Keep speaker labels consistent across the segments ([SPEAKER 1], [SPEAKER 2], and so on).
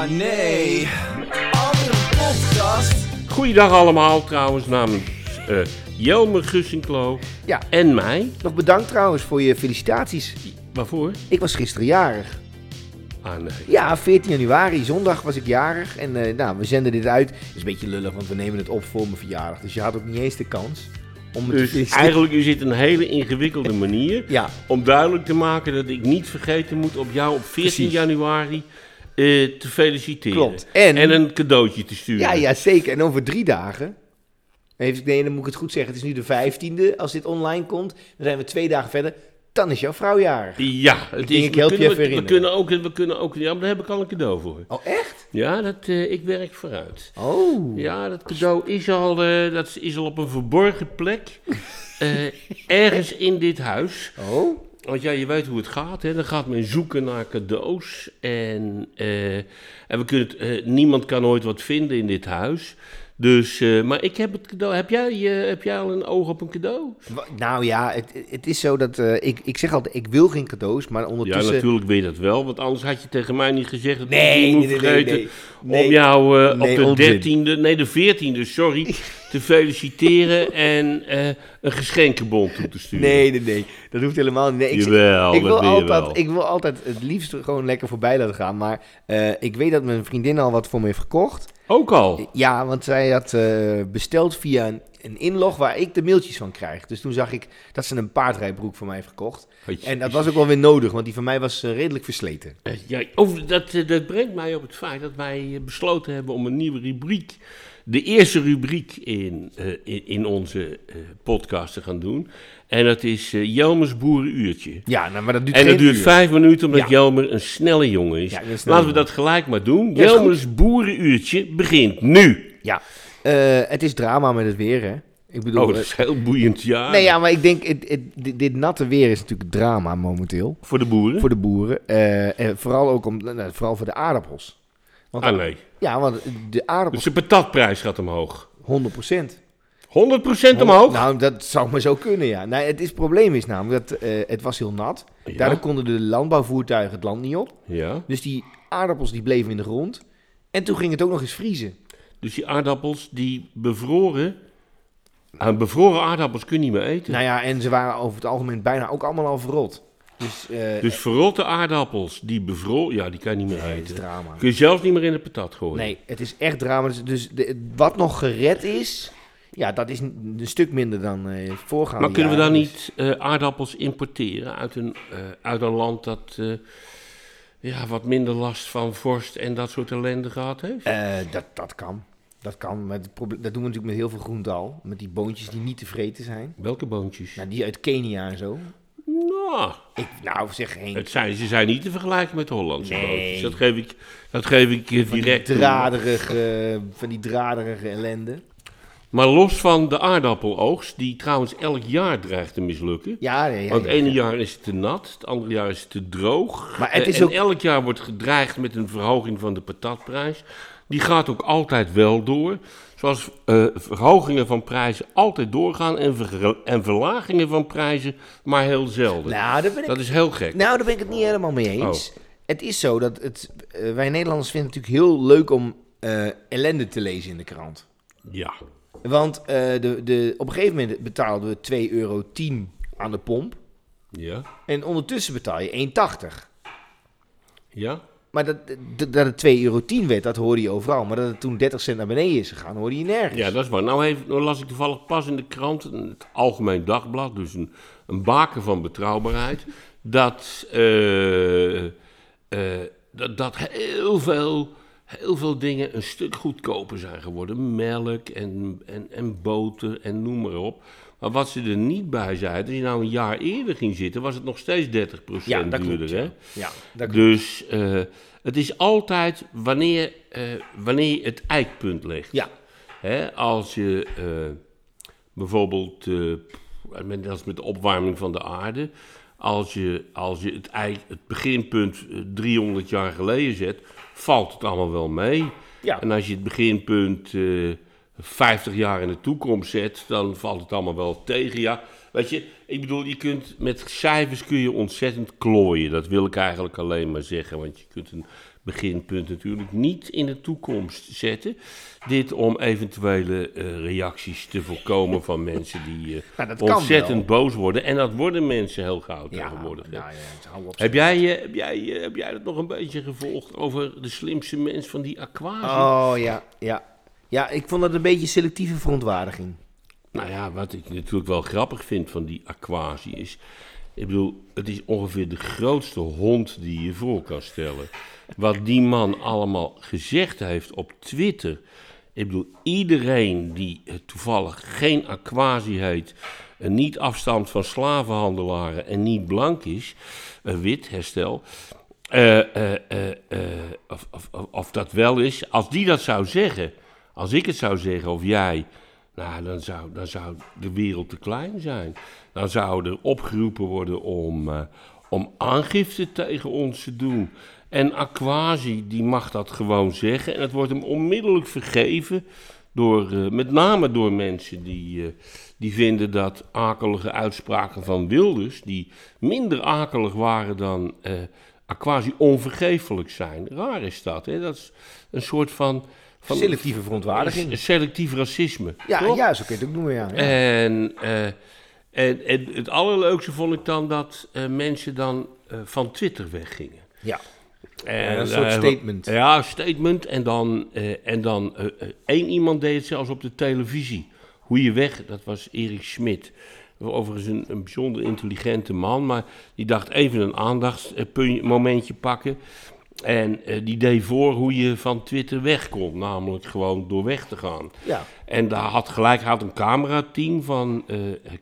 [SPEAKER 1] Oh nee, andere podcast.
[SPEAKER 2] Goeiedag allemaal trouwens namens eh Jelmer Gussinklo
[SPEAKER 3] Ja.
[SPEAKER 2] en mij.
[SPEAKER 3] Nog bedankt trouwens voor je felicitaties.
[SPEAKER 2] Waarvoor?
[SPEAKER 3] Ik was gisteren jarig.
[SPEAKER 2] Ah nee.
[SPEAKER 3] Ja, 14 januari, zondag was ik jarig. En eh, nou, we zenden dit uit. Het is een beetje lullig, want we nemen het op voor mijn verjaardag. Dus je had ook niet eens de kans om het te
[SPEAKER 2] Dus
[SPEAKER 3] feliciteren.
[SPEAKER 2] eigenlijk is dit een hele ingewikkelde manier
[SPEAKER 3] Ja,
[SPEAKER 2] om duidelijk te maken dat ik niet vergeten moet op jou op 14
[SPEAKER 3] Precies.
[SPEAKER 2] januari eh, te feliciteren.
[SPEAKER 3] Klopt. En-
[SPEAKER 2] een cadeautje te sturen.
[SPEAKER 3] ja, ja, zeker. En over drie dagen... Even, nee, dan moet ik het goed zeggen. Het is nu de 15e als dit online komt. Dan zijn we twee dagen verder. Dan is jouw vrouw jarig.
[SPEAKER 2] Ja, het
[SPEAKER 3] denk,
[SPEAKER 2] is,
[SPEAKER 3] ik help
[SPEAKER 2] we
[SPEAKER 3] je even
[SPEAKER 2] we, we kunnen ook, we kunnen ook, ja, maar daar heb ik al een cadeau voor.
[SPEAKER 3] Oh, echt?
[SPEAKER 2] Ja, dat, eh, ik werk vooruit.
[SPEAKER 3] Oh.
[SPEAKER 2] Ja, dat cadeau is al, eh, dat is al op een verborgen plek. ergens in dit huis.
[SPEAKER 3] Oh?
[SPEAKER 2] Want ja, je weet hoe het gaat. Hè? Dan gaat men zoeken naar cadeaus. En, eh, en we kunnen het, eh, niemand kan ooit wat vinden in dit huis. Dus, eh, maar ik heb het cadeau. Heb jij, eh, heb jij al een oog op een cadeau?
[SPEAKER 3] Nou ja, het, het is zo dat... ik, ik zeg altijd, ik wil geen cadeaus, maar
[SPEAKER 2] Ja,
[SPEAKER 3] ondertussen...
[SPEAKER 2] natuurlijk weet je dat wel. Want anders had je tegen mij niet gezegd dat
[SPEAKER 3] Nee,
[SPEAKER 2] ik moet
[SPEAKER 3] nee,
[SPEAKER 2] vergeten
[SPEAKER 3] nee, nee.
[SPEAKER 2] om jou op de
[SPEAKER 3] onzin.
[SPEAKER 2] dertiende, nee de veertiende, sorry, te feliciteren en een geschenkenbon toe te sturen.
[SPEAKER 3] Nee, nee, nee. Dat hoeft helemaal niet. Ik,
[SPEAKER 2] Jawel,
[SPEAKER 3] ik,
[SPEAKER 2] dat
[SPEAKER 3] wil altijd, ik wil altijd het liefst gewoon lekker voorbij laten gaan. Maar ik weet dat mijn vriendin al wat voor me heeft gekocht.
[SPEAKER 2] Ook al.
[SPEAKER 3] Ja, want zij had eh, besteld via een, een inlog waar ik de mailtjes van krijg. Dus toen zag ik dat ze een paardrijbroek voor mij heeft gekocht. En dat was ook wel weer nodig, want die van mij was eh, redelijk versleten.
[SPEAKER 2] Eh, Ja, over, dat, eh, dat brengt mij op het feit dat wij eh, besloten hebben om een nieuwe rubriek, de eerste rubriek in, eh, in, in onze eh, podcast te gaan doen. En dat is eh, Jelmers Boerenuurtje.
[SPEAKER 3] Ja, nou, maar dat duurt
[SPEAKER 2] En dat duurt
[SPEAKER 3] uur.
[SPEAKER 2] vijf minuten omdat
[SPEAKER 3] Ja.
[SPEAKER 2] Jelmer een snelle jongen is.
[SPEAKER 3] Ja,
[SPEAKER 2] Laten we dat gelijk maar doen.
[SPEAKER 3] Ja,
[SPEAKER 2] Jelmers Boerenuurtje begint nu.
[SPEAKER 3] Ja, Eh, het is drama met het weer, hè. Ik bedoel...
[SPEAKER 2] Oh, dat
[SPEAKER 3] eh,
[SPEAKER 2] is heel boeiend, ja.
[SPEAKER 3] nee, ja, maar ik denk, het, het- dit, dit natte weer is natuurlijk drama momenteel.
[SPEAKER 2] Voor de boeren?
[SPEAKER 3] Voor de boeren. En vooral ook om, nou, vooral voor de aardappels. Want,
[SPEAKER 2] Ah nee.
[SPEAKER 3] Ja, want de
[SPEAKER 2] Dus
[SPEAKER 3] aardappels,
[SPEAKER 2] de patatprijs gaat omhoog.
[SPEAKER 3] 100 procent.
[SPEAKER 2] 100% omhoog?
[SPEAKER 3] Nou, dat zou maar zo kunnen, ja. Nee, het, is, het probleem is namelijk dat eh, het was heel nat.
[SPEAKER 2] Ja.
[SPEAKER 3] Daardoor konden de landbouwvoertuigen het land niet op.
[SPEAKER 2] Ja.
[SPEAKER 3] Dus die aardappels die bleven in de grond. En toen ging het ook nog eens vriezen.
[SPEAKER 2] Dus die aardappels die bevroren. Aan bevroren aardappels kun je niet meer eten.
[SPEAKER 3] Nou ja, en ze waren over het algemeen bijna ook allemaal al verrot. Dus, eh
[SPEAKER 2] Dus verrotte aardappels die bevroren. Ja, die kan je niet meer
[SPEAKER 3] nee,
[SPEAKER 2] eten.
[SPEAKER 3] drama.
[SPEAKER 2] Kun je zelfs niet meer in de patat gooien.
[SPEAKER 3] Nee, het is echt drama. Dus, dus de- wat nog gered is, ja, dat is een, een stuk minder dan eh voorgaande
[SPEAKER 2] Maar kunnen we dan niet eh, aardappels importeren uit een, eh, uit een land dat ja, wat minder last van vorst en dat soort ellende gehad heeft?
[SPEAKER 3] Dat, dat kan. Dat kan. Maar dat doen we natuurlijk met heel veel groente al. Met die boontjes die niet te vreten zijn.
[SPEAKER 2] Welke boontjes?
[SPEAKER 3] Nou, die uit Kenia en zo.
[SPEAKER 2] Nou,
[SPEAKER 3] Ik, nou, zeg geen
[SPEAKER 2] het zijn, ze zijn niet te vergelijken met Hollandse
[SPEAKER 3] Nee.
[SPEAKER 2] boontjes. Dat geef ik, dat geef ik
[SPEAKER 3] van die,
[SPEAKER 2] direct toe.
[SPEAKER 3] draderige, van die draderige ellende.
[SPEAKER 2] Maar los van de aardappeloogst, die trouwens elk jaar dreigt te mislukken.
[SPEAKER 3] Ja, ja,
[SPEAKER 2] Want het ene
[SPEAKER 3] ja.
[SPEAKER 2] jaar is het te nat, het andere jaar is het te droog.
[SPEAKER 3] Maar het
[SPEAKER 2] Eh,
[SPEAKER 3] is
[SPEAKER 2] en
[SPEAKER 3] ook-
[SPEAKER 2] elk jaar wordt gedreigd met een verhoging van de patatprijs. Die gaat ook altijd wel door. Zoals eh, verhogingen van prijzen altijd doorgaan en, en verlagingen van prijzen maar heel zelden.
[SPEAKER 3] Nou, daar ben ik,
[SPEAKER 2] Dat is heel gek.
[SPEAKER 3] nou, daar ben ik het niet helemaal mee eens.
[SPEAKER 2] Oh.
[SPEAKER 3] Het is zo dat het, eh, wij Nederlanders vinden het natuurlijk heel leuk om ellende te lezen in de krant.
[SPEAKER 2] Ja.
[SPEAKER 3] Want eh, de, de, op een gegeven moment betaalden we 2,10 euro aan de pomp.
[SPEAKER 2] Ja.
[SPEAKER 3] En ondertussen betaal je 1,80.
[SPEAKER 2] Ja.
[SPEAKER 3] Maar dat, dat, dat het 2,10 euro werd, dat hoorde je overal. Maar dat het toen 30 cent naar beneden is gegaan, hoorde je nergens.
[SPEAKER 2] Ja, dat is waar. Nou, heeft, nou las ik toevallig pas in de krant, het Algemeen Dagblad, dus een, een baken van betrouwbaarheid, dat, eh, eh, dat, dat heel, veel, heel veel dingen een stuk goedkoper zijn geworden. Melk en, en, en boter en noem maar op. Maar wat ze er niet bij zeiden, als je nou een jaar eerder ging zitten, was het nog steeds 30%
[SPEAKER 3] Ja, dat
[SPEAKER 2] duurder.
[SPEAKER 3] klopt.
[SPEAKER 2] hè?
[SPEAKER 3] Ja, ja dat klopt.
[SPEAKER 2] Dus eh, het is altijd wanneer, eh, wanneer je het eikpunt legt.
[SPEAKER 3] Ja,
[SPEAKER 2] Hè, als je eh, bijvoorbeeld, is met de opwarming van de aarde, als je, als je het, het beginpunt eh, 300 jaar geleden zet, valt het allemaal wel mee.
[SPEAKER 3] ja.
[SPEAKER 2] En als je het beginpunt eh 50 jaar in de toekomst zet, dan valt het allemaal wel tegen. Ja, weet je, ik bedoel, je kunt met cijfers kun je ontzettend klooien. Dat wil ik eigenlijk alleen maar zeggen. Want je kunt een beginpunt natuurlijk niet in de toekomst zetten. Dit om eventuele eh, reacties te voorkomen van mensen die eh,
[SPEAKER 3] Nou,
[SPEAKER 2] ontzettend boos worden. En dat worden mensen heel gauw
[SPEAKER 3] Ja,
[SPEAKER 2] tegenwoordig.
[SPEAKER 3] nou ja, op.
[SPEAKER 2] Heb jij, eh, heb, jij, eh, heb jij dat nog een beetje gevolgd over de slimste mens van die aquatie?
[SPEAKER 3] Oh ja, ja. Ja, ik vond dat een beetje selectieve verontwaardiging.
[SPEAKER 2] Nou ja, wat ik natuurlijk wel grappig vind van die aquatie is... Ik bedoel, het is ongeveer de grootste hond die je voor kan stellen. Wat die man allemaal gezegd heeft op Twitter. Ik bedoel, iedereen die toevallig geen aquatie heet... en niet afstamt van slavenhandelaren en niet blank is... wit, herstel... eh, eh, eh, of, of, of, of dat wel is, als die dat zou zeggen... Als ik het zou zeggen, of jij... Nou, dan zou, dan zou de wereld te klein zijn. Dan zou er opgeroepen worden om, eh, om aangifte tegen ons te doen. En Aquasi, die mag dat gewoon zeggen. En het wordt hem onmiddellijk vergeven. Door, eh, met name door mensen die, eh, die vinden dat akelige uitspraken van Wilders... die minder akelig waren dan eh Aquasi, onvergeeflijk zijn. Raar is dat, hè? Dat is een soort van... van
[SPEAKER 3] Selectieve verontwaardiging.
[SPEAKER 2] Selectief racisme.
[SPEAKER 3] Ja,
[SPEAKER 2] toch?
[SPEAKER 3] ja, zo kun je het ook noemen, ja. ja.
[SPEAKER 2] En, en, en het allerleukste vond ik dan dat eh, mensen dan eh, van Twitter weggingen.
[SPEAKER 3] ja.
[SPEAKER 2] En,
[SPEAKER 3] een soort
[SPEAKER 2] eh,
[SPEAKER 3] statement.
[SPEAKER 2] Ja, statement. En dan, en dan één iemand deed het zelfs op de televisie. Hoe je weg, dat was Erik Smit. Overigens een, een bijzonder intelligente man, maar die dacht even een aandachtsmomentje pakken. En eh, die deed voor hoe je van Twitter weg kon, namelijk gewoon door weg te gaan.
[SPEAKER 3] ja.
[SPEAKER 2] En daar had gelijk had een camerateam van eh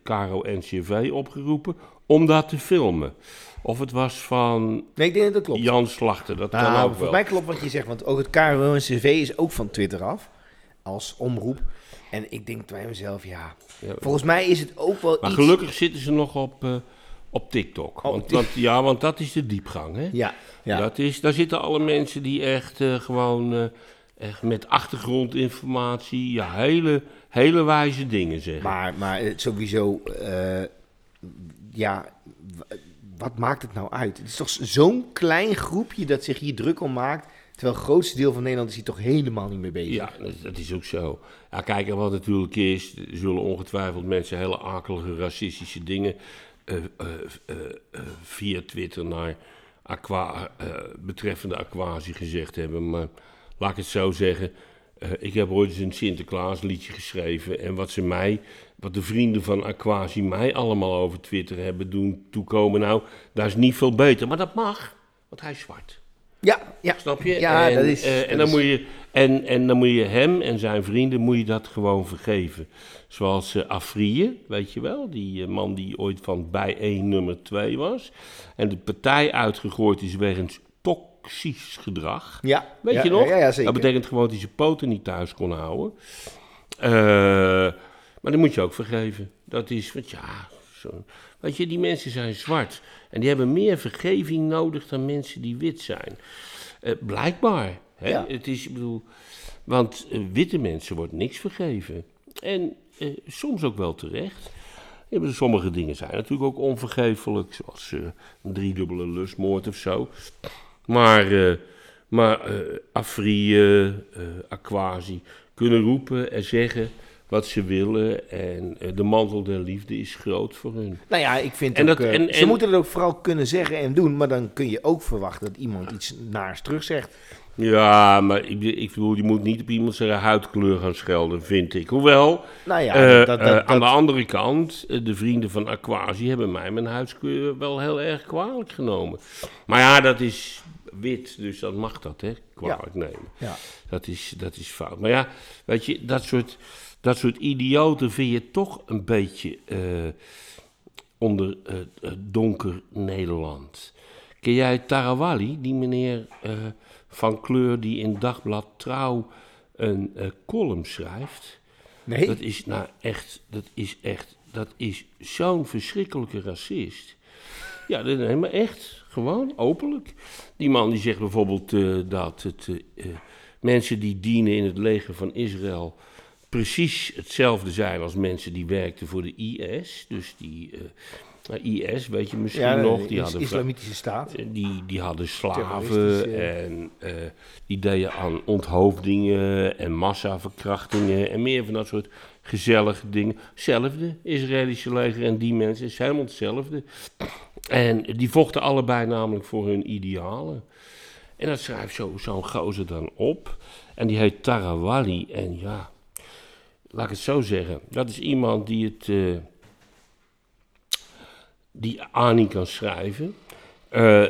[SPEAKER 2] Caro NCV opgeroepen om dat te filmen. Of het was van
[SPEAKER 3] Nee, ik denk dat dat klopt.
[SPEAKER 2] Jan Slachter, dat kan
[SPEAKER 3] Nou,
[SPEAKER 2] ook
[SPEAKER 3] volgens
[SPEAKER 2] wel.
[SPEAKER 3] mij klopt wat je zegt, want ook het KRO en CV is ook van Twitter af. Als omroep. En ik denk bij mezelf, ja.
[SPEAKER 2] Ja.
[SPEAKER 3] Volgens mij is het ook wel
[SPEAKER 2] Maar
[SPEAKER 3] iets...
[SPEAKER 2] gelukkig zitten ze nog op, eh, op TikTok.
[SPEAKER 3] Oh,
[SPEAKER 2] want, ja, want dat is de diepgang. Hè?
[SPEAKER 3] Ja, ja.
[SPEAKER 2] Dat is, daar zitten alle mensen die echt eh, gewoon eh, echt met achtergrondinformatie ja, hele, hele wijze dingen zeggen.
[SPEAKER 3] Maar, maar het sowieso, eh, ja, wat maakt het nou uit? Het is toch zo'n klein groepje dat zich hier druk om maakt. Terwijl het grootste deel van Nederland is hier toch helemaal niet mee bezig.
[SPEAKER 2] Ja, dat, dat is ook zo. Ja, kijk, en wat natuurlijk is, zullen ongetwijfeld mensen hele akelige racistische dingen eh, eh, eh, eh, via Twitter naar aqua, eh, betreffende aquatie gezegd hebben. Maar laat ik het zo zeggen, eh, ik heb ooit eens een Sinterklaas liedje geschreven en wat ze mij, wat de vrienden van Aquasi mij allemaal over Twitter hebben doen toekomen, nou, daar is niet veel beter. Maar dat mag, want hij is zwart.
[SPEAKER 3] Ja, ja.
[SPEAKER 2] Snap je?
[SPEAKER 3] Ja,
[SPEAKER 2] en,
[SPEAKER 3] dat is-
[SPEAKER 2] eh,
[SPEAKER 3] dat
[SPEAKER 2] en, dan
[SPEAKER 3] is-
[SPEAKER 2] moet je, en, en dan moet je hem en zijn vrienden moet je dat gewoon vergeven. Zoals eh Afrië, weet je wel? Die eh, man die ooit van bij 1 nummer 2 was. En de partij uitgegooid is wegens toxisch gedrag.
[SPEAKER 3] Ja,
[SPEAKER 2] Weet
[SPEAKER 3] ja,
[SPEAKER 2] je nog?
[SPEAKER 3] Ja.
[SPEAKER 2] Dat betekent gewoon dat hij zijn poten niet thuis kon houden. Maar die moet je ook vergeven. Dat is, want ja, zo, weet je, die mensen zijn zwart. En die hebben meer vergeving nodig dan mensen die wit zijn. Eh, blijkbaar. Hè?
[SPEAKER 3] Ja.
[SPEAKER 2] Het is, ik bedoel, want eh, witte mensen wordt niks vergeven. En eh, soms ook wel terecht. Ja, sommige dingen zijn natuurlijk ook onvergeeflijk, zoals een driedubbele lustmoord of zo. Maar, maar Afri, Aquasi kunnen roepen en zeggen wat ze willen. En eh, de mantel der liefde is groot voor hun.
[SPEAKER 3] Nou ja, ik vind
[SPEAKER 2] En
[SPEAKER 3] ook,
[SPEAKER 2] dat-
[SPEAKER 3] eh,
[SPEAKER 2] en-
[SPEAKER 3] ze
[SPEAKER 2] en-
[SPEAKER 3] moeten het ook vooral kunnen zeggen en doen, maar dan kun je ook verwachten dat iemand iets naars terugzegt.
[SPEAKER 2] Ja, maar ik, ik bedoel, je moet niet op iemand zijn huidkleur gaan schelden, vind ik. Hoewel,
[SPEAKER 3] Nou ja,
[SPEAKER 2] eh,
[SPEAKER 3] dat, dat,
[SPEAKER 2] aan de
[SPEAKER 3] dat-
[SPEAKER 2] andere kant, de vrienden van Aquasi hebben mij mijn huidskleur wel heel erg kwalijk genomen. Maar ja, dat is wit, dus dan mag dat, hè, kwalijk nemen.
[SPEAKER 3] ja.
[SPEAKER 2] Dat is, dat is fout. Maar ja, weet je, dat soort, dat soort idioten vind je toch een beetje eh, onder eh, donker Nederland. Ken jij Tarawali, die meneer eh, van kleur die in Dagblad Trouw een eh, column schrijft?
[SPEAKER 3] Nee?
[SPEAKER 2] Dat is nou echt, dat is echt, dat is zo'n verschrikkelijke racist. Ja, dat- nee, maar echt, gewoon, openlijk. Die man die zegt bijvoorbeeld dat het, mensen die dienen in het leger van Israël precies hetzelfde zijn als mensen die werkten voor de IS. Dus die, eh, Nou, IS, weet je misschien
[SPEAKER 3] Ja,
[SPEAKER 2] nog. Die
[SPEAKER 3] is-
[SPEAKER 2] hadden,
[SPEAKER 3] islamitische staat.
[SPEAKER 2] eh, die, die hadden slaven en die deden aan onthoofdingen en massaverkrachtingen en meer van dat soort gezellige dingen. Hetzelfde, Israëlische leger en die mensen is helemaal hetzelfde. En die vochten allebei namelijk voor hun idealen. En dat schrijft zo- zo'n gozer dan op. En die heet Tarawali. En ja, laat ik het zo zeggen. Dat is iemand die het... eh, die A niet kan schrijven. eh,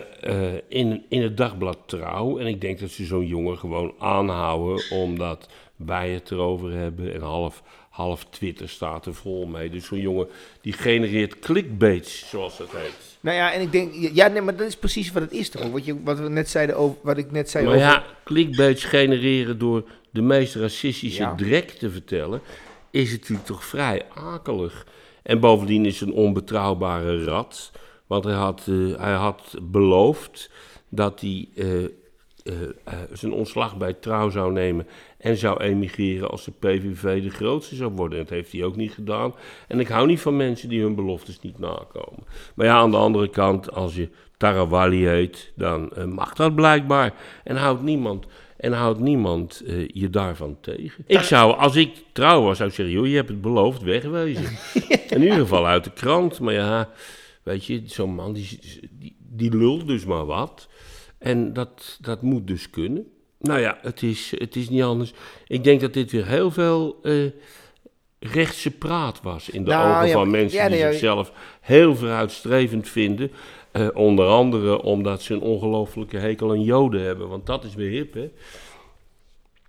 [SPEAKER 2] eh, in, in het dagblad Trouw. En ik denk dat ze zo'n jongen gewoon aanhouden omdat wij het erover hebben. En half, half Twitter staat er vol mee. Dus zo'n jongen die genereert clickbaits, zoals dat heet.
[SPEAKER 3] Nou ja, en ik denk, ja, nee, maar dat is precies wat het is toch? Wat, je, wat we net zeiden over, wat ik net zei
[SPEAKER 2] Maar
[SPEAKER 3] over.
[SPEAKER 2] ja, clickbaits genereren door de meest racistische
[SPEAKER 3] Ja.
[SPEAKER 2] drek te vertellen, is natuurlijk toch vrij akelig. En bovendien is het een onbetrouwbare rat. Want hij had, eh, hij had beloofd dat hij eh, eh, zijn ontslag bij trouw zou nemen en zou emigreren als de PVV de grootste zou worden. En dat heeft hij ook niet gedaan. En ik hou niet van mensen die hun beloftes niet nakomen. Maar ja, aan de andere kant, als je Tarawali heet, dan mag dat blijkbaar. En houdt niemand, en houdt niemand eh, je daarvan tegen. Ik zou, als ik trouw was, zou ik zeggen, joh, je hebt het beloofd, wegwezen. In ieder geval uit de krant. Maar ja, weet je, zo'n man, die, die, die lult dus maar wat. En dat, dat moet dus kunnen. Nou ja, het is, het is niet anders. Ik denk dat dit weer heel veel eh, rechtse praat was in de
[SPEAKER 3] Nou,
[SPEAKER 2] ogen
[SPEAKER 3] ja,
[SPEAKER 2] van mensen
[SPEAKER 3] ja,
[SPEAKER 2] die zichzelf heel vooruitstrevend vinden. Eh, onder andere omdat ze een ongelofelijke hekel aan joden hebben. Want dat is weer hip, hè?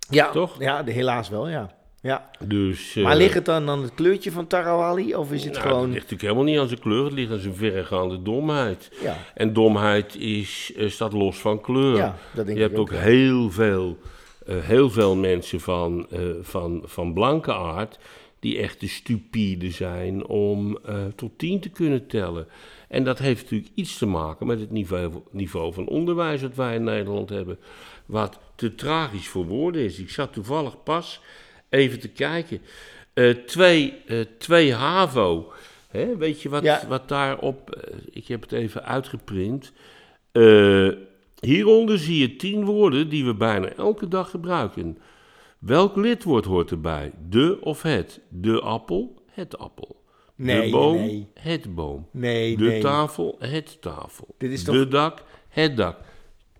[SPEAKER 3] ja,
[SPEAKER 2] toch?
[SPEAKER 3] Ja, de, helaas wel, ja. ja.
[SPEAKER 2] Dus,
[SPEAKER 3] Maar
[SPEAKER 2] eh,
[SPEAKER 3] ligt het dan aan het kleurtje van Tarawali? Of is het
[SPEAKER 2] nou,
[SPEAKER 3] gewoon...
[SPEAKER 2] Het ligt natuurlijk helemaal niet aan zijn kleur. Het ligt aan zijn verregaande domheid.
[SPEAKER 3] Ja,
[SPEAKER 2] En domheid is, eh, staat los van kleur.
[SPEAKER 3] ja, dat denk
[SPEAKER 2] Je
[SPEAKER 3] ik
[SPEAKER 2] hebt ook heel veel, heel veel mensen van, van, van blanke aard die echt te stupide zijn om tot tien te kunnen tellen. En dat heeft natuurlijk iets te maken met het niveau, niveau van onderwijs dat wij in Nederland hebben. Wat te tragisch voor woorden is. Ik zat toevallig pas even te kijken. Eh, twee, eh, twee HAVO. Hè, weet je wat,
[SPEAKER 3] Ja.
[SPEAKER 2] wat daarop... eh, ik heb het even uitgeprint. Hieronder zie je tien woorden die we bijna elke dag gebruiken. Welk lidwoord hoort erbij? De of het? De appel, het appel.
[SPEAKER 3] Nee,
[SPEAKER 2] de boom,
[SPEAKER 3] nee.
[SPEAKER 2] het boom.
[SPEAKER 3] Nee,
[SPEAKER 2] De
[SPEAKER 3] nee.
[SPEAKER 2] tafel, het tafel.
[SPEAKER 3] Dit is
[SPEAKER 2] De
[SPEAKER 3] toch-
[SPEAKER 2] dak, het dak.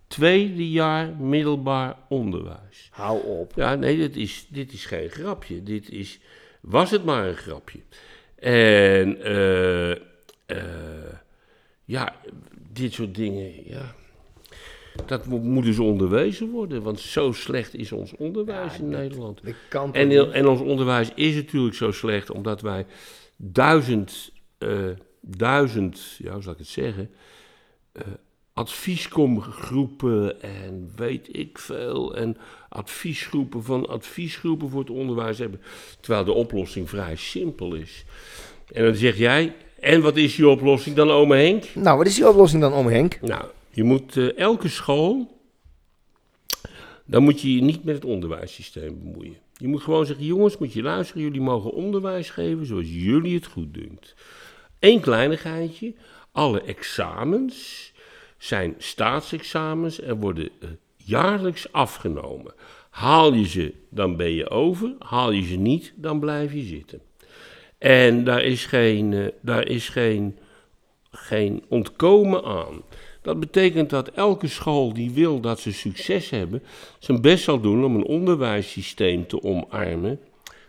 [SPEAKER 2] Tweede jaar middelbaar onderwijs.
[SPEAKER 3] Hou op.
[SPEAKER 2] Ja, nee, dit is, dit is geen grapje. Dit is, was het maar een grapje. En eh, eh, ja, dit soort dingen, ja. Dat moet, moet dus onderwezen worden, want zo slecht is ons onderwijs in Nederland.
[SPEAKER 3] Dat kan toch
[SPEAKER 2] En,
[SPEAKER 3] niet?
[SPEAKER 2] en ons onderwijs is natuurlijk zo slecht omdat wij duizend, eh, duizend, ja, hoe zal ik het zeggen, eh adviesgroepen en weet ik veel, en adviesgroepen van adviesgroepen voor het onderwijs hebben, terwijl de oplossing vrij simpel is. En dan zeg jij, en wat is je oplossing dan, ome Henk?
[SPEAKER 3] Nou, wat is die oplossing dan om, Henk?
[SPEAKER 2] Nou, je moet eh, elke school, dan moet je je niet met het onderwijssysteem bemoeien. Je moet gewoon zeggen, jongens, moet je luisteren, jullie mogen onderwijs geven zoals jullie het goed dunkt. Eén kleinigheidje, alle examens zijn staatsexamens en worden eh, jaarlijks afgenomen. Haal je ze, dan ben je over. Haal je ze niet, dan blijf je zitten. En daar is geen, eh, daar is geen, geen ontkomen aan. Dat betekent dat elke school die wil dat ze succes hebben, zijn best zal doen om een onderwijssysteem te omarmen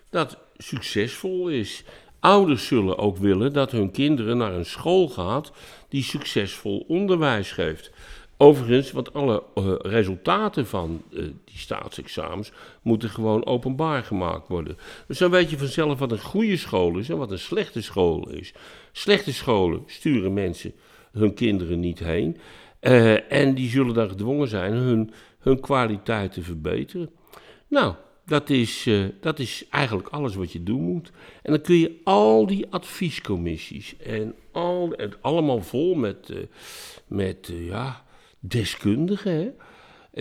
[SPEAKER 2] dat succesvol is. Ouders zullen ook willen dat hun kinderen naar een school gaat die succesvol onderwijs geeft. Overigens, want alle eh, resultaten van eh, die staatsexamens moeten gewoon openbaar gemaakt worden. Dus dan weet je vanzelf wat een goede school is en wat een slechte school is. Slechte scholen sturen mensen hun kinderen niet heen. eh, en die zullen dan gedwongen zijn hun, hun kwaliteit te verbeteren. Nou, dat is, eh, dat is eigenlijk alles wat je doen moet. En dan kun je al die adviescommissies en, al, en allemaal vol met, eh, met ja, deskundigen?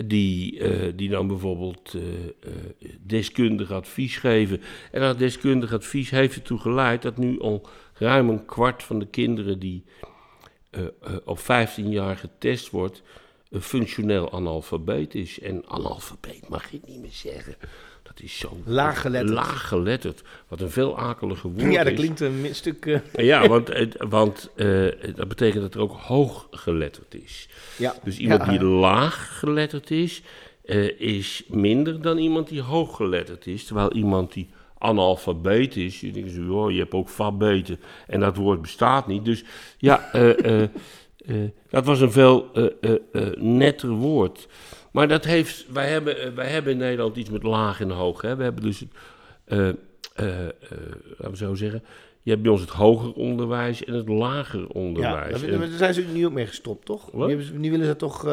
[SPEAKER 2] Die, die dan bijvoorbeeld deskundig advies geven. En dat deskundig advies heeft ertoe geleid dat nu al ruim een kwart van de kinderen die eh, eh, op 15 jaar getest wordt, eh, functioneel analfabeet is. En analfabeet mag je niet meer zeggen. Dat is zo
[SPEAKER 3] Laaggeletterd.
[SPEAKER 2] laaggeletterd. Wat een veel akeliger woord
[SPEAKER 3] Ja, dat
[SPEAKER 2] is.
[SPEAKER 3] klinkt een stuk... eh,
[SPEAKER 2] Ja, want, want dat betekent dat er ook hooggeletterd is.
[SPEAKER 3] ja.
[SPEAKER 2] Dus iemand
[SPEAKER 3] Ja,
[SPEAKER 2] die laag geletterd is, is minder dan iemand die hooggeletterd is. Terwijl iemand die analfabeet is, je denkt zo, joh, je hebt ook fabeten. En dat woord bestaat niet. Dus ja, eh, eh, eh, dat was een veel netter woord. Maar dat heeft, wij hebben, wij hebben in Nederland iets met laag en hoog. Hè? We hebben dus, laten we zo zeggen, je hebt bij ons het hoger onderwijs en het lager
[SPEAKER 3] Ja,
[SPEAKER 2] onderwijs.
[SPEAKER 3] daar,
[SPEAKER 2] En-
[SPEAKER 3] daar zijn ze nu ook mee gestopt, toch? Nu, willen ze toch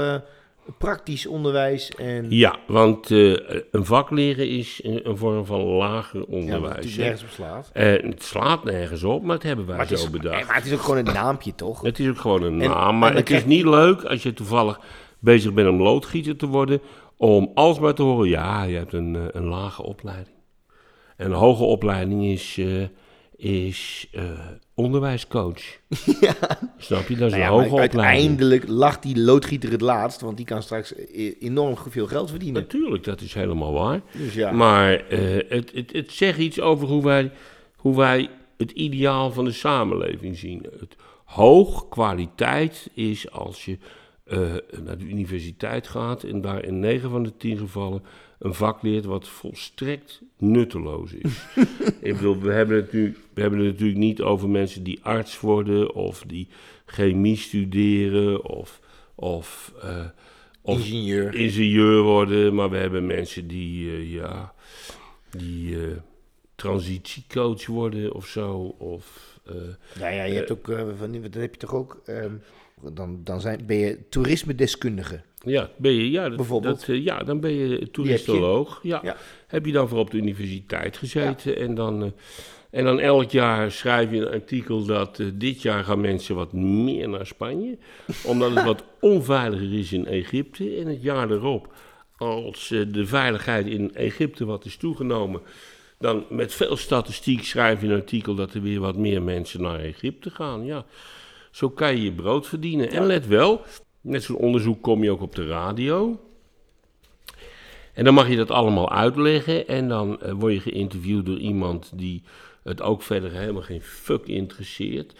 [SPEAKER 3] praktisch onderwijs en...
[SPEAKER 2] Ja, want eh, een vak leren is een, een vorm van lager
[SPEAKER 3] Ja,
[SPEAKER 2] onderwijs.
[SPEAKER 3] natuurlijk
[SPEAKER 2] hè.
[SPEAKER 3] nergens op slaat.
[SPEAKER 2] Eh, het slaat nergens op, maar dat hebben wij
[SPEAKER 3] het,
[SPEAKER 2] zo
[SPEAKER 3] is,
[SPEAKER 2] bedacht.
[SPEAKER 3] maar het is ook gewoon een naampje, toch?
[SPEAKER 2] Het is ook gewoon een
[SPEAKER 3] En-
[SPEAKER 2] naam, maar het is niet leuk als je toevallig bezig bent om loodgieter te worden, om alsmaar te horen, ja, je hebt een, eh, een lage opleiding. En een hoge opleiding is, is eh, onderwijscoach. Snap je? Dat is
[SPEAKER 3] Nou
[SPEAKER 2] een
[SPEAKER 3] ja,
[SPEAKER 2] hoge opleiding.
[SPEAKER 3] uiteindelijk lacht die loodgieter het laatst, want die kan straks e- enorm veel geld verdienen.
[SPEAKER 2] Natuurlijk, dat is helemaal waar.
[SPEAKER 3] Dus ja,
[SPEAKER 2] Maar eh, het, het, het zegt iets over hoe wij, hoe wij het ideaal van de samenleving zien. Het hoog kwaliteit is als je eh, naar de universiteit gaat en daar in 9 van de 10 gevallen een vak leert wat volstrekt nutteloos is. Ik bedoel, we hebben, het nu, we hebben het natuurlijk niet over mensen die arts worden of die chemie studeren of, of, eh, of
[SPEAKER 3] ingenieur.
[SPEAKER 2] ingenieur worden, maar we hebben mensen die, eh, ja, die eh, transitiecoach worden of zo. Of,
[SPEAKER 3] Ja, ja, je hebt ook, van, heb je toch ook, ehm, dan, dan zijn, ben je toerisme-deskundige.
[SPEAKER 2] Ja, ben je, ja, dat,
[SPEAKER 3] Bijvoorbeeld?
[SPEAKER 2] dat, eh, ja, dan ben je toeristoloog. Ja.
[SPEAKER 3] Ja.
[SPEAKER 2] Heb je dan voor op de universiteit gezeten en dan... eh, en dan elk jaar schrijf je een artikel dat eh, dit jaar gaan mensen wat meer naar Spanje. Omdat het wat onveiliger is in Egypte. En het jaar erop, als de veiligheid in Egypte wat is toegenomen. Dan met veel statistiek schrijf je een artikel dat er weer wat meer mensen naar Egypte gaan. Ja, zo kan je je brood verdienen. En let wel, met zo'n onderzoek kom je ook op de radio. En dan mag je dat allemaal uitleggen. En dan eh, word je geïnterviewd door iemand die het ook verder helemaal geen fuck interesseert.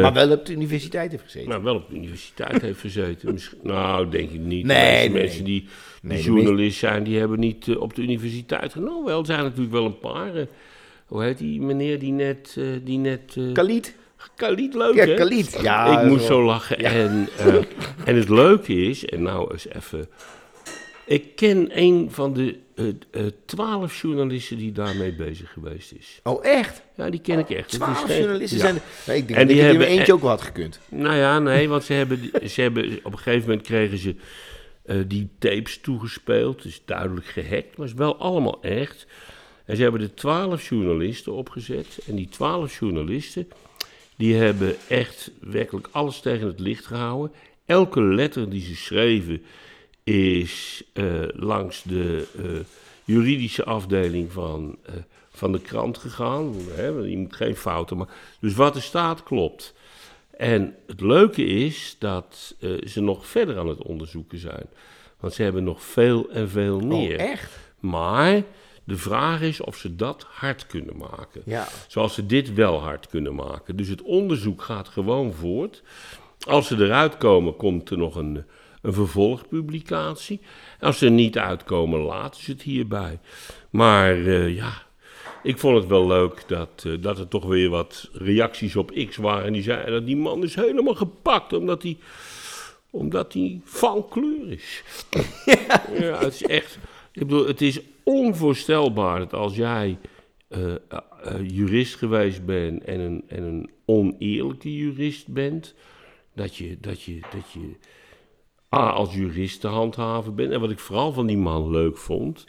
[SPEAKER 3] Maar wel op de universiteit heeft gezeten.
[SPEAKER 2] nou, wel op de universiteit heeft gezeten. Misschien, nou, denk ik niet.
[SPEAKER 3] Nee, nee,
[SPEAKER 2] mensen die, die
[SPEAKER 3] Nee,
[SPEAKER 2] journalist zijn, die hebben niet eh, op de universiteit gedaan. Wel, er zijn natuurlijk wel een paar. eh, hoe heet die meneer die net... die net eh,
[SPEAKER 3] Khalid?
[SPEAKER 2] Khalid, leuk
[SPEAKER 3] Ja,
[SPEAKER 2] hè?
[SPEAKER 3] Khalid. Ja,
[SPEAKER 2] ik moest
[SPEAKER 3] wel-
[SPEAKER 2] zo lachen. En, eh, en het leuke is, en nou eens even... Ik ken een van de eh, twaalf journalisten die daarmee bezig geweest is.
[SPEAKER 3] Oh, echt?
[SPEAKER 2] Ja, die ken ik echt.
[SPEAKER 3] Twaalf journalisten
[SPEAKER 2] ja.
[SPEAKER 3] zijn er. Nee, ik denk
[SPEAKER 2] En
[SPEAKER 3] dat
[SPEAKER 2] die
[SPEAKER 3] ik er
[SPEAKER 2] hebben-
[SPEAKER 3] eentje ook wel had gekund.
[SPEAKER 2] Nou ja, nee, want ze hebben, ze hebben op een gegeven moment kregen ze eh, die tapes toegespeeld. Dus duidelijk gehackt, maar het is wel allemaal echt. En ze hebben er twaalf journalisten opgezet. En die twaalf journalisten, die hebben echt werkelijk alles tegen het licht gehouden. Elke letter die ze schreven is eh, langs de eh, juridische afdeling van, eh, van de krant gegaan. Hè, je moet geen fouten maken. Dus wat er staat klopt. En het leuke is dat ze nog verder aan het onderzoeken zijn. Want ze hebben nog veel en veel meer.
[SPEAKER 3] Oh, echt?
[SPEAKER 2] Maar de vraag is of ze dat hard kunnen maken.
[SPEAKER 3] Ja.
[SPEAKER 2] Zoals ze dit wel hard kunnen maken. Dus het onderzoek gaat gewoon voort. Als ze eruit komen, komt er nog een, een vervolgpublicatie. Als ze er niet uitkomen, laten ze het hierbij. Maar eh, ja, ik vond het wel leuk dat, eh, dat er toch weer wat reacties op X waren. Die zeiden dat die man is helemaal gepakt omdat hij, omdat hij van kleur is. Ja. het is echt. Ik bedoel, het is onvoorstelbaar dat als jij eh, eh, eh, jurist geweest bent en een, en een oneerlijke jurist bent, dat je, dat je, dat je A, als jurist te handhaven bent. En wat ik vooral van die man leuk vond,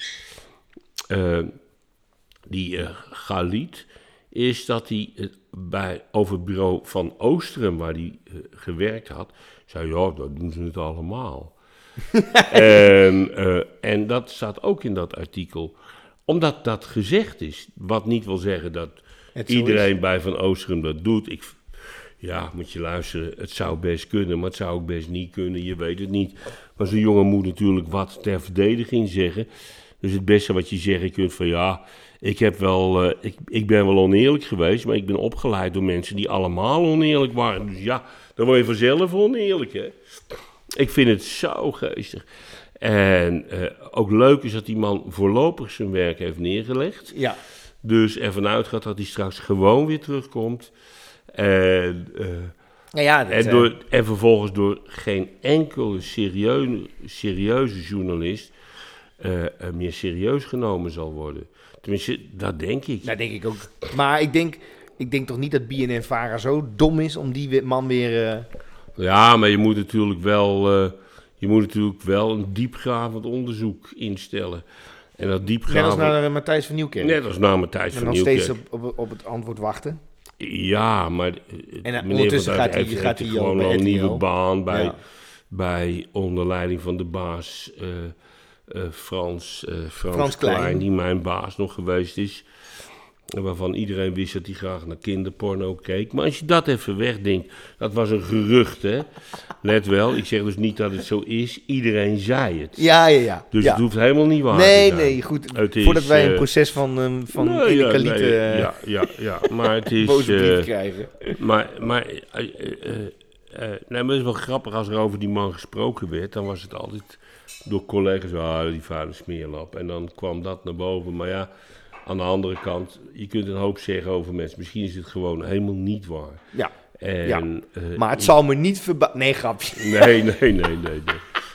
[SPEAKER 2] die Galit, is dat hij bij, over het bureau van Oostrum, waar hij gewerkt had, zei, ja, dat doen ze het allemaal. en, eh, en dat staat ook in dat artikel. Omdat dat gezegd is. Wat niet wil zeggen dat iedereen bij Van Oostrum dat doet. Ik, ja, moet je luisteren, het zou best kunnen, maar het zou ook best niet kunnen. Je weet het niet. Maar zo'n jongen moet natuurlijk wat ter verdediging zeggen. Dus het beste wat je zeggen kunt van ja, ik, heb wel, eh, ik, ik ben wel oneerlijk geweest, maar ik ben opgeleid door mensen die allemaal oneerlijk waren. Dus ja, dan word je vanzelf oneerlijk, hè. Ik vind het zo geestig. En eh, ook leuk is dat die man voorlopig zijn werk heeft neergelegd.
[SPEAKER 3] Ja.
[SPEAKER 2] Dus ervan uitgaat dat hij straks gewoon weer terugkomt. En, eh,
[SPEAKER 3] Ja, ja,
[SPEAKER 2] en,
[SPEAKER 3] eh,
[SPEAKER 2] door, en vervolgens door geen enkele serieuze, serieuze journalist meer serieus genomen zal worden. Tenminste, dat denk ik.
[SPEAKER 3] dat denk ik ook. Maar ik denk, ik denk toch niet dat BNN-Vara zo dom is om die man weer...
[SPEAKER 2] Ja, maar je moet natuurlijk wel, eh, je moet natuurlijk wel een diepgravend onderzoek instellen. En dat
[SPEAKER 3] Net als
[SPEAKER 2] diepgravend...
[SPEAKER 3] naar eh, Matthijs van Nieuwkerk.
[SPEAKER 2] Net als na mijn tijd
[SPEAKER 3] en
[SPEAKER 2] van
[SPEAKER 3] nog
[SPEAKER 2] Nieuwkerk.
[SPEAKER 3] steeds op, op, op het antwoord wachten.
[SPEAKER 2] Ja, maar eh,
[SPEAKER 3] En,
[SPEAKER 2] meneer
[SPEAKER 3] ondertussen gaat hij-
[SPEAKER 2] heeft,
[SPEAKER 3] gaat hij
[SPEAKER 2] gewoon al een nieuwe baan bij,
[SPEAKER 3] Ja.
[SPEAKER 2] bij onder leiding van de baas Frans, Frans,
[SPEAKER 3] Frans
[SPEAKER 2] Klein,
[SPEAKER 3] Klein.
[SPEAKER 2] die mijn baas nog geweest is. Waarvan iedereen wist dat hij graag naar kinderporno keek. Maar als je dat even wegdenkt, dat was een gerucht, hè. Let wel, ik zeg dus niet dat het zo is. Iedereen zei het.
[SPEAKER 3] Ja, ja, ja.
[SPEAKER 2] Dus
[SPEAKER 3] ja.
[SPEAKER 2] het hoeft helemaal niet waar
[SPEAKER 3] Nee,
[SPEAKER 2] te zijn.
[SPEAKER 3] nee, goed.
[SPEAKER 2] Is,
[SPEAKER 3] Voordat wij een
[SPEAKER 2] eh,
[SPEAKER 3] proces van, ehm van Ine
[SPEAKER 2] ja, nee, ja, ja, ja, maar het is...
[SPEAKER 3] boze brief krijgen.
[SPEAKER 2] maar, maar nee, maar het is wel grappig als er over die man gesproken werd. Dan was het altijd door collega's, ah, die vuile smeerlap. En dan kwam dat naar boven. Maar ja, aan de andere kant, je kunt een hoop zeggen over mensen. Misschien is het gewoon helemaal niet waar.
[SPEAKER 3] Ja,
[SPEAKER 2] En,
[SPEAKER 3] Ja,
[SPEAKER 2] eh,
[SPEAKER 3] maar het zal me niet verbazen... Nee, grapje.
[SPEAKER 2] Nee, nee, nee, nee, nee.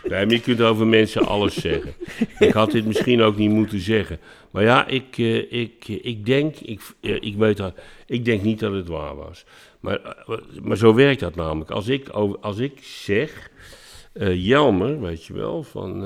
[SPEAKER 2] Nee, je kunt over mensen alles zeggen. Ik had dit misschien ook niet moeten zeggen. Maar ja, ik, eh, ik, eh, ik denk, ik, ik weet dat, ik denk niet dat het waar was. Maar, maar zo werkt dat namelijk. Als ik, als ik zeg, Jelmer, weet je wel, van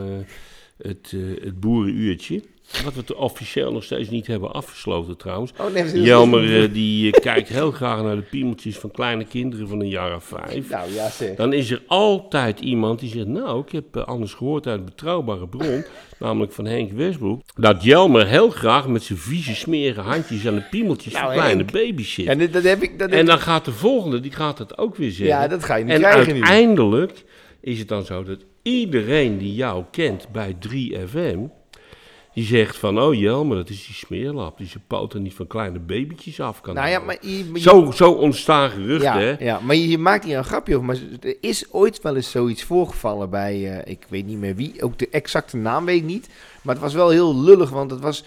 [SPEAKER 2] het, het boerenuurtje. Wat we te officieel nog steeds niet hebben afgesloten trouwens.
[SPEAKER 3] Oh, nee, dat
[SPEAKER 2] Jelmer eh, die eh, kijkt heel graag naar de piemeltjes van kleine kinderen van een jaar of vijf.
[SPEAKER 3] Nou, ja zeg.
[SPEAKER 2] Dan is er altijd iemand die zegt: Nou, ik heb eh, anders gehoord uit een betrouwbare bron, namelijk van Henk Westbroek, dat Jelmer heel graag met zijn vieze, smerige handjes aan de piemeltjes
[SPEAKER 3] Nou,
[SPEAKER 2] van kleine
[SPEAKER 3] Henk.
[SPEAKER 2] baby's zit.
[SPEAKER 3] Ja, dat, dat heb ik... Dat heb
[SPEAKER 2] en dan gaat de volgende, die gaat het ook weer zeggen.
[SPEAKER 3] Ja, dat ga je niet
[SPEAKER 2] en
[SPEAKER 3] krijgen nu.
[SPEAKER 2] uiteindelijk is het dan zo dat iedereen die jou kent bij 3FM, die zegt van, oh Jelmer, dat is die smeerlap, die zijn poten niet van kleine babytjes af kan
[SPEAKER 3] Nou ja, maar... Je, maar je-
[SPEAKER 2] Zo, zo ontstaan geruchten,
[SPEAKER 3] ja,
[SPEAKER 2] hè?
[SPEAKER 3] ja, maar je, je maakt hier een grapje over. Maar er is ooit wel eens zoiets voorgevallen bij, eh, ik weet niet meer wie, ook de exacte naam weet ik niet. Maar het was wel heel lullig, want het was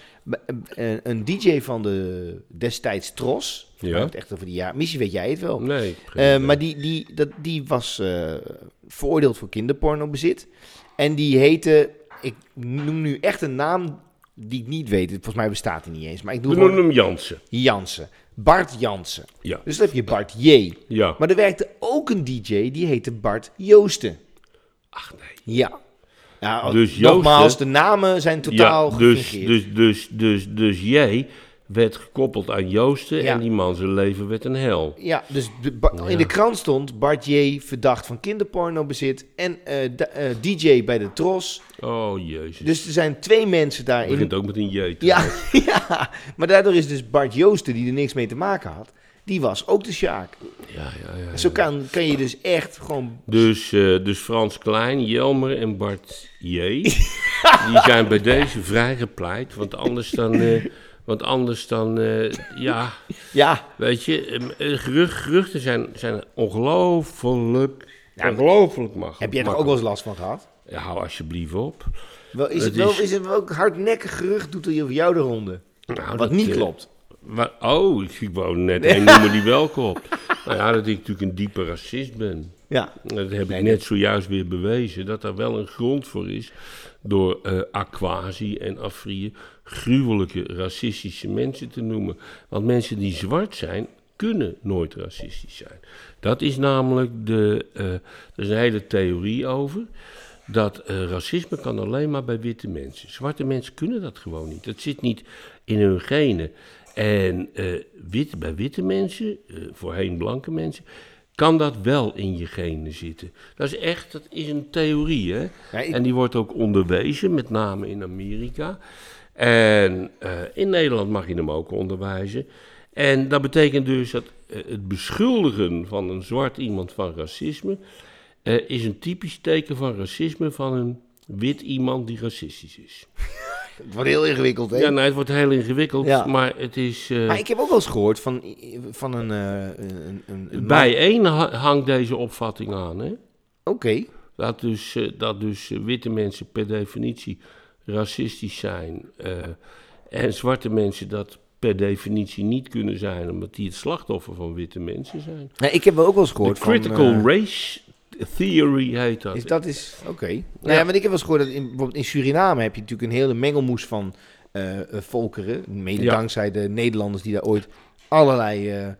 [SPEAKER 3] eh, een DJ van de destijds Tros.
[SPEAKER 2] Ja.
[SPEAKER 3] Het echt over die jaar. Misschien weet jij het wel.
[SPEAKER 2] Nee,
[SPEAKER 3] Eh, maar die, die, dat, die was eh, veroordeeld voor kinderpornobezit. En die heette, ik noem nu echt een naam die ik niet weet. Volgens mij bestaat die niet eens. Maar ik doe
[SPEAKER 2] We noemen hem Jansen.
[SPEAKER 3] Jansen. Bart Jansen.
[SPEAKER 2] Ja.
[SPEAKER 3] Dus dan heb je Bart J.
[SPEAKER 2] Ja.
[SPEAKER 3] Maar er werkte ook een DJ, die heette Bart Joosten.
[SPEAKER 2] Ach nee.
[SPEAKER 3] Ja. ja
[SPEAKER 2] Dus
[SPEAKER 3] nogmaals,
[SPEAKER 2] Joosten-
[SPEAKER 3] de namen zijn totaal
[SPEAKER 2] Ja, dus, dus, dus, dus, dus jij werd gekoppeld aan Joosten
[SPEAKER 3] Ja.
[SPEAKER 2] en die man zijn leven werd een hel.
[SPEAKER 3] Ja, dus de, in de krant stond Bart J. verdacht van kinderpornobezit en eh, d- eh, DJ bij de Tros.
[SPEAKER 2] Oh jezus.
[SPEAKER 3] Dus er zijn twee mensen daarin.
[SPEAKER 2] begint ook met een J.
[SPEAKER 3] Ja, ja, maar daardoor is dus Bart Joosten, die er niks mee te maken had, die was ook de Sjaak.
[SPEAKER 2] Ja, ja, ja.
[SPEAKER 3] Zo kan, kan je dus echt gewoon...
[SPEAKER 2] Dus, eh, dus Frans Klein, Jelmer en Bart J. die zijn bij deze vrijgepleit. Want anders dan. Want anders dan. eh, ja,
[SPEAKER 3] Ja,
[SPEAKER 2] weet je. eh, gerucht, geruchten zijn, zijn ongelooflijk.
[SPEAKER 3] Ja,
[SPEAKER 2] ongelooflijk mag.
[SPEAKER 3] heb jij er ook wel eens last van gehad?
[SPEAKER 2] Ja, hou alsjeblieft op.
[SPEAKER 3] Wel, is,
[SPEAKER 2] Het
[SPEAKER 3] het wel,
[SPEAKER 2] is-
[SPEAKER 3] is het wel ook hardnekkig gerucht doet over jou de ronde?
[SPEAKER 2] Nou,
[SPEAKER 3] Wat
[SPEAKER 2] dat,
[SPEAKER 3] niet
[SPEAKER 2] eh,
[SPEAKER 3] klopt.
[SPEAKER 2] Oh, ik, ik wou net een noemen die wel klopt. nou ja, dat ik natuurlijk een diepe racist ben.
[SPEAKER 3] Ja,
[SPEAKER 2] Dat heb ik net zojuist weer bewezen. Dat daar wel een grond voor is. Door Aquasi en Afrië gruwelijke racistische mensen te noemen. Want mensen die zwart zijn, kunnen nooit racistisch zijn. Dat is namelijk de. eh, er is een hele theorie over. Dat eh, racisme kan alleen maar bij witte mensen. Zwarte mensen kunnen dat gewoon niet. Dat zit niet in hun genen. En eh, wit, bij witte mensen, voorheen blanke mensen, kan dat wel in je genen zitten. Dat is echt, dat is een theorie, hè.
[SPEAKER 3] Ja, ik-
[SPEAKER 2] En die wordt ook onderwezen, met name in Amerika. En eh, in Nederland mag je hem ook onderwijzen. En dat betekent dus dat eh, het beschuldigen van een zwart iemand van racisme eh, is een typisch teken van racisme van een wit iemand die racistisch is.
[SPEAKER 3] Het wordt heel ingewikkeld, hè?
[SPEAKER 2] Ja, nee, het wordt heel ingewikkeld,
[SPEAKER 3] Ja.
[SPEAKER 2] maar het is...
[SPEAKER 3] Maar ik heb ook wel eens gehoord van, van een... eh, een, een, een
[SPEAKER 2] bij één ha- hangt deze opvatting aan, hè?
[SPEAKER 3] Oké.
[SPEAKER 2] Dat dus, dat dus witte mensen per definitie racistisch zijn. eh, en zwarte mensen dat per definitie niet kunnen zijn, omdat die het slachtoffer van witte mensen zijn.
[SPEAKER 3] Ik heb wel ook wel eens
[SPEAKER 2] De
[SPEAKER 3] gehoord
[SPEAKER 2] critical
[SPEAKER 3] van... eh,
[SPEAKER 2] race theory heet dat.
[SPEAKER 3] Is dat is... Oké. Nou ja, want ik heb wel eens gehoord dat in, bijvoorbeeld in Suriname heb je natuurlijk een hele mengelmoes van eh, volkeren. Mede
[SPEAKER 2] Ja.
[SPEAKER 3] dankzij de Nederlanders die daar ooit allerlei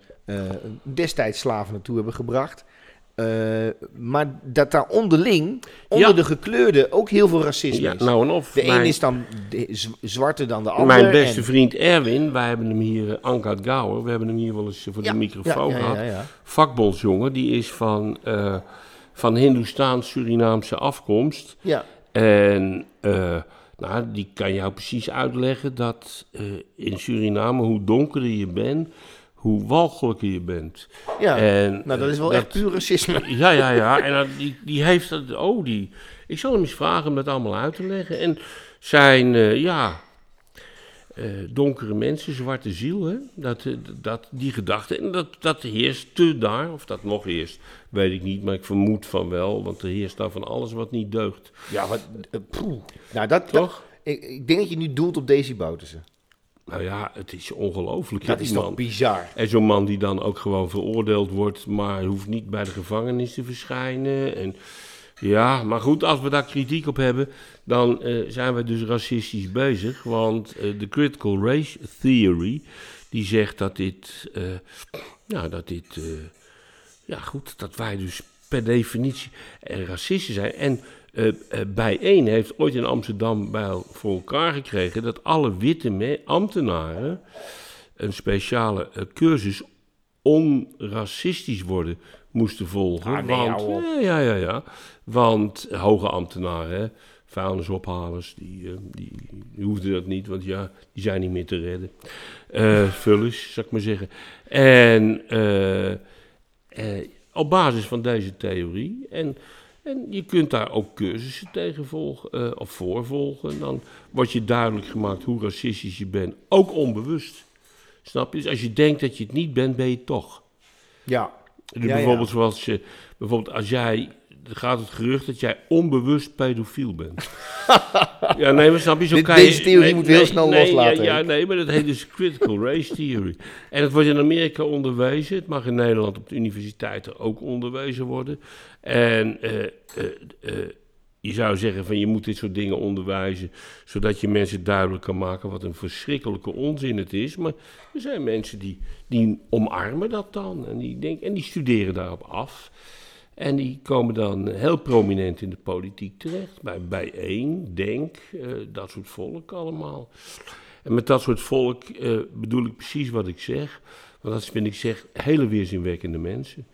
[SPEAKER 3] destijds slaven naartoe hebben gebracht. Eh, maar dat daar onderling, onder
[SPEAKER 2] Ja.
[SPEAKER 3] de gekleurden, ook heel veel racisme
[SPEAKER 2] ja,
[SPEAKER 3] is.
[SPEAKER 2] nou en of.
[SPEAKER 3] de
[SPEAKER 2] mijn,
[SPEAKER 3] een is dan zwarter dan de ander.
[SPEAKER 2] mijn beste
[SPEAKER 3] en-
[SPEAKER 2] vriend Erwin, wij hebben hem hier, uh, Ankat Gouwer, we hebben hem hier wel eens eh, voor
[SPEAKER 3] Ja,
[SPEAKER 2] de microfoon gehad. Vakbondsjongen, die is van, eh van Hindoestaans-Surinaamse afkomst.
[SPEAKER 3] Ja.
[SPEAKER 2] En eh, nou, die kan jou precies uitleggen dat eh, in Suriname, hoe donkerder je bent, hoe walgelijker je bent.
[SPEAKER 3] Ja.
[SPEAKER 2] En,
[SPEAKER 3] nou, dat is wel echt puur racisme.
[SPEAKER 2] Ja, ja, ja. En dat- die, die heeft dat. Oh, die. Ik zal hem eens vragen om dat allemaal uit te leggen. En zijn, eh, ja. eh, donkere mensen, zwarte ziel, hè? Dat, eh, dat, die gedachte. En dat, dat heerst te daar. Of dat nog heerst, weet ik niet. Maar ik vermoed van wel. Want er heerst daar van alles wat niet deugt.
[SPEAKER 3] Ja, wat... nou, dat...
[SPEAKER 2] Toch?
[SPEAKER 3] ik, ik denk dat je nu doelt op Daisy Boutersen.
[SPEAKER 2] Nou ja, het is ongelooflijk.
[SPEAKER 3] Dat is toch bizar.
[SPEAKER 2] En zo'n man die dan ook gewoon veroordeeld wordt, maar hoeft niet bij de gevangenis te verschijnen. En ja, maar goed, als we daar kritiek op hebben, dan eh, zijn we dus racistisch bezig. Want eh, de critical race theory, die zegt dat dit, ja, dat dit, ja goed, dat wij dus per definitie racisten zijn. En eh eh, bijeen heeft ooit in Amsterdam bij voor elkaar gekregen dat alle witte ambtenaren een speciale eh, cursus onracistisch worden moesten volgen.
[SPEAKER 3] Ah, nee,
[SPEAKER 2] want, ja, ja, ja, ja. Want hoge ambtenaren, hè, vuilnisophalers, die, eh, die, die hoefden dat niet, want ja, die zijn niet meer te redden. Vullers, zou ik maar zeggen. En op basis van deze theorie, en, en je kunt daar ook cursussen tegen volgen, eh, of voor volgen, dan wordt je duidelijk gemaakt hoe racistisch je bent, ook onbewust. Snap je? Dus als je denkt dat je het niet bent, ben je het toch.
[SPEAKER 3] Ja.
[SPEAKER 2] Dus
[SPEAKER 3] Ja, ja.
[SPEAKER 2] bijvoorbeeld zoals je, bijvoorbeeld als jij, er gaat het gerucht dat jij onbewust pedofiel bent. ja, nee, maar snap je, zo
[SPEAKER 3] Dit-
[SPEAKER 2] kan
[SPEAKER 3] deze
[SPEAKER 2] je...
[SPEAKER 3] theorie
[SPEAKER 2] nee,
[SPEAKER 3] moeten we heel
[SPEAKER 2] nee,
[SPEAKER 3] snel
[SPEAKER 2] nee,
[SPEAKER 3] loslaten,
[SPEAKER 2] Ja, ja, nee, maar dat heet dus critical race theory. En het wordt in Amerika onderwezen, het mag in Nederland op de universiteiten ook onderwezen worden. En eh, eh, eh, je zou zeggen van je moet dit soort dingen onderwijzen, zodat je mensen duidelijk kan maken wat een verschrikkelijke onzin het is. Maar er zijn mensen die, die omarmen dat dan en die, denken, en die studeren daarop af. En die komen dan heel prominent in de politiek terecht. Bij Bijeen, Denk, eh, dat soort volk allemaal. En met dat soort volk eh, bedoel ik precies wat ik zeg. Want dat vind ik zeg hele weerzinwekkende mensen.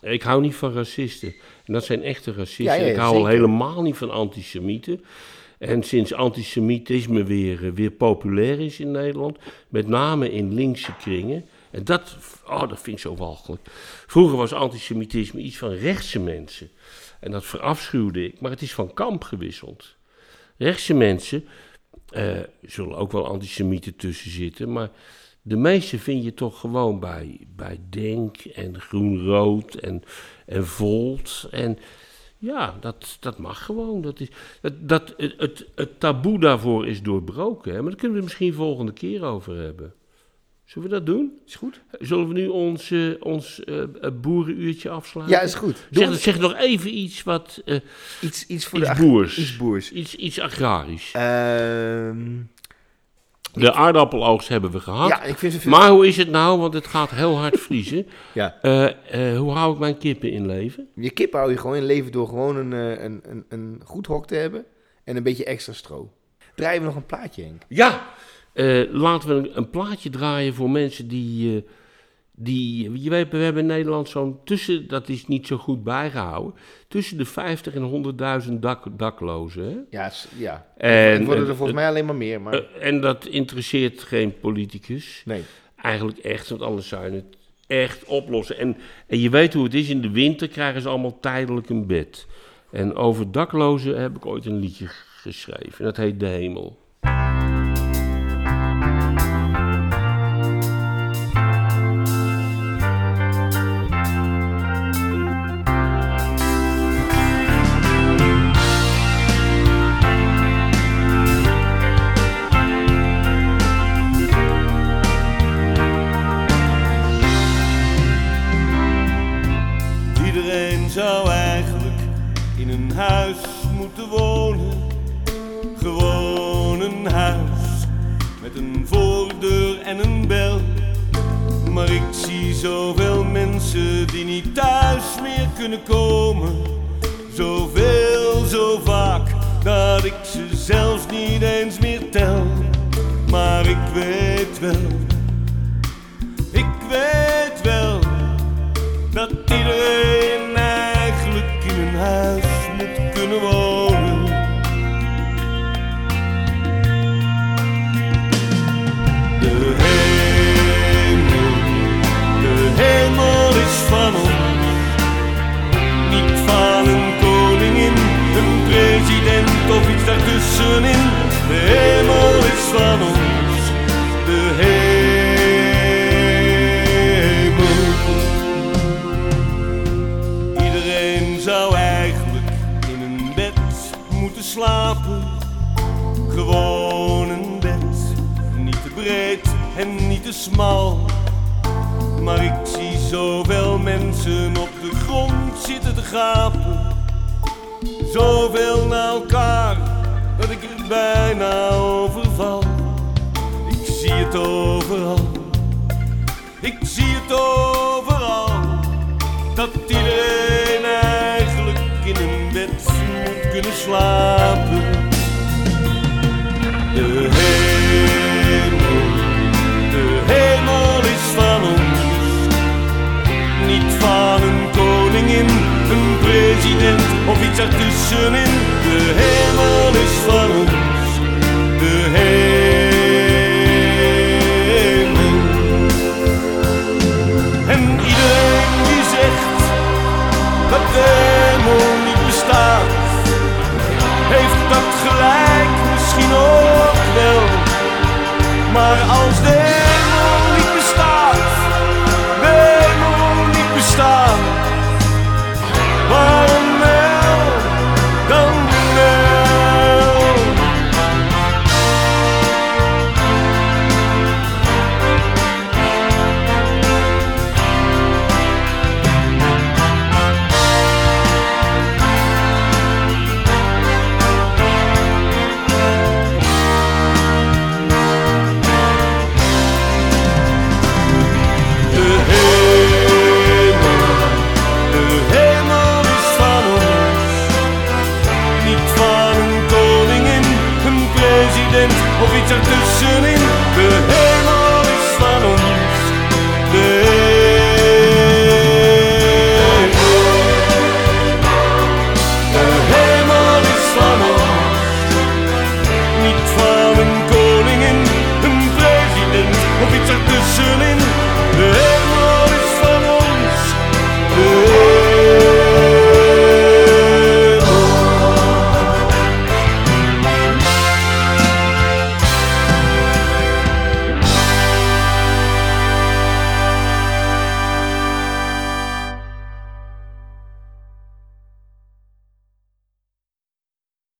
[SPEAKER 2] Ik hou niet van racisten. En dat zijn echte racisten.
[SPEAKER 3] Ja, ja,
[SPEAKER 2] ik hou al helemaal niet van antisemieten. En sinds antisemitisme weer, eh, weer populair is in Nederland, met name in linkse kringen. En dat, oh, dat vind ik zo walgelijk. Vroeger was antisemitisme iets van rechtse mensen. En dat verafschuwde ik, maar het is van kamp gewisseld. Rechtse mensen, eh zullen ook wel antisemieten tussen zitten, maar de meeste vind je toch gewoon bij, bij Denk en Groen-Rood en, en Volt. En ja, dat, dat mag gewoon. Dat is, dat, dat, het, het, taboe daarvoor is doorbroken. Hè? Maar daar kunnen we het misschien volgende keer over hebben. Zullen we dat doen?
[SPEAKER 3] Is goed?
[SPEAKER 2] Zullen we nu ons, eh, ons eh, eh, boerenuurtje afsluiten?
[SPEAKER 3] Ja, is goed.
[SPEAKER 2] Zeg, zeg nog even iets wat.
[SPEAKER 3] iets, iets voor
[SPEAKER 2] iets
[SPEAKER 3] de...
[SPEAKER 2] boers.
[SPEAKER 3] Iets boers.
[SPEAKER 2] Iets, iets agrarisch.
[SPEAKER 3] Ehm,
[SPEAKER 2] De aardappeloogst hebben we gehad.
[SPEAKER 3] ja, ik vind het...
[SPEAKER 2] Maar hoe is het nou? Want het gaat heel hard vriezen.
[SPEAKER 3] Ja.
[SPEAKER 2] Hoe hou ik mijn kippen in leven?
[SPEAKER 3] Je kip hou je gewoon in leven door gewoon een, een, een, een goed hok te hebben en een beetje extra stro. Draaien we nog een plaatje, Henk?
[SPEAKER 2] Ja, eh, laten we een, plaatje draaien voor mensen die. eh, die je weet, we hebben in Nederland zo'n tussen, dat is niet zo goed bijgehouden, tussen de 50 en 100.000 dak, daklozen. Hè?
[SPEAKER 3] Ja, ja.
[SPEAKER 2] En,
[SPEAKER 3] worden er volgens mij alleen maar meer, maar...
[SPEAKER 2] eh, en dat interesseert geen politicus.
[SPEAKER 3] nee.
[SPEAKER 4] eigenlijk echt, want anders zou je het echt oplossen. En, en je weet hoe het is, in de winter krijgen ze allemaal tijdelijk een bed. En over daklozen heb ik ooit een liedje geschreven. En dat heet De Hemel.
[SPEAKER 2] En een bel. Maar ik zie zoveel mensen die niet thuis meer kunnen komen. Zoveel, zo vaak dat ik ze zelfs niet eens meer tel. Maar ik weet wel, De hemel is van ons, de hemel. Iedereen zou eigenlijk in een bed moeten slapen. Gewoon een bed, niet te breed en niet te smal. Maar ik zie zoveel mensen op de grond zitten te gapen. Zoveel naar elkaar bijna overval. Ik zie het overal, ik zie het overal dat iedereen eigenlijk in een bed moet kunnen slapen. De hemel, de hemel is van ons, niet van een koningin, een president of iets ertussenin. Maar als de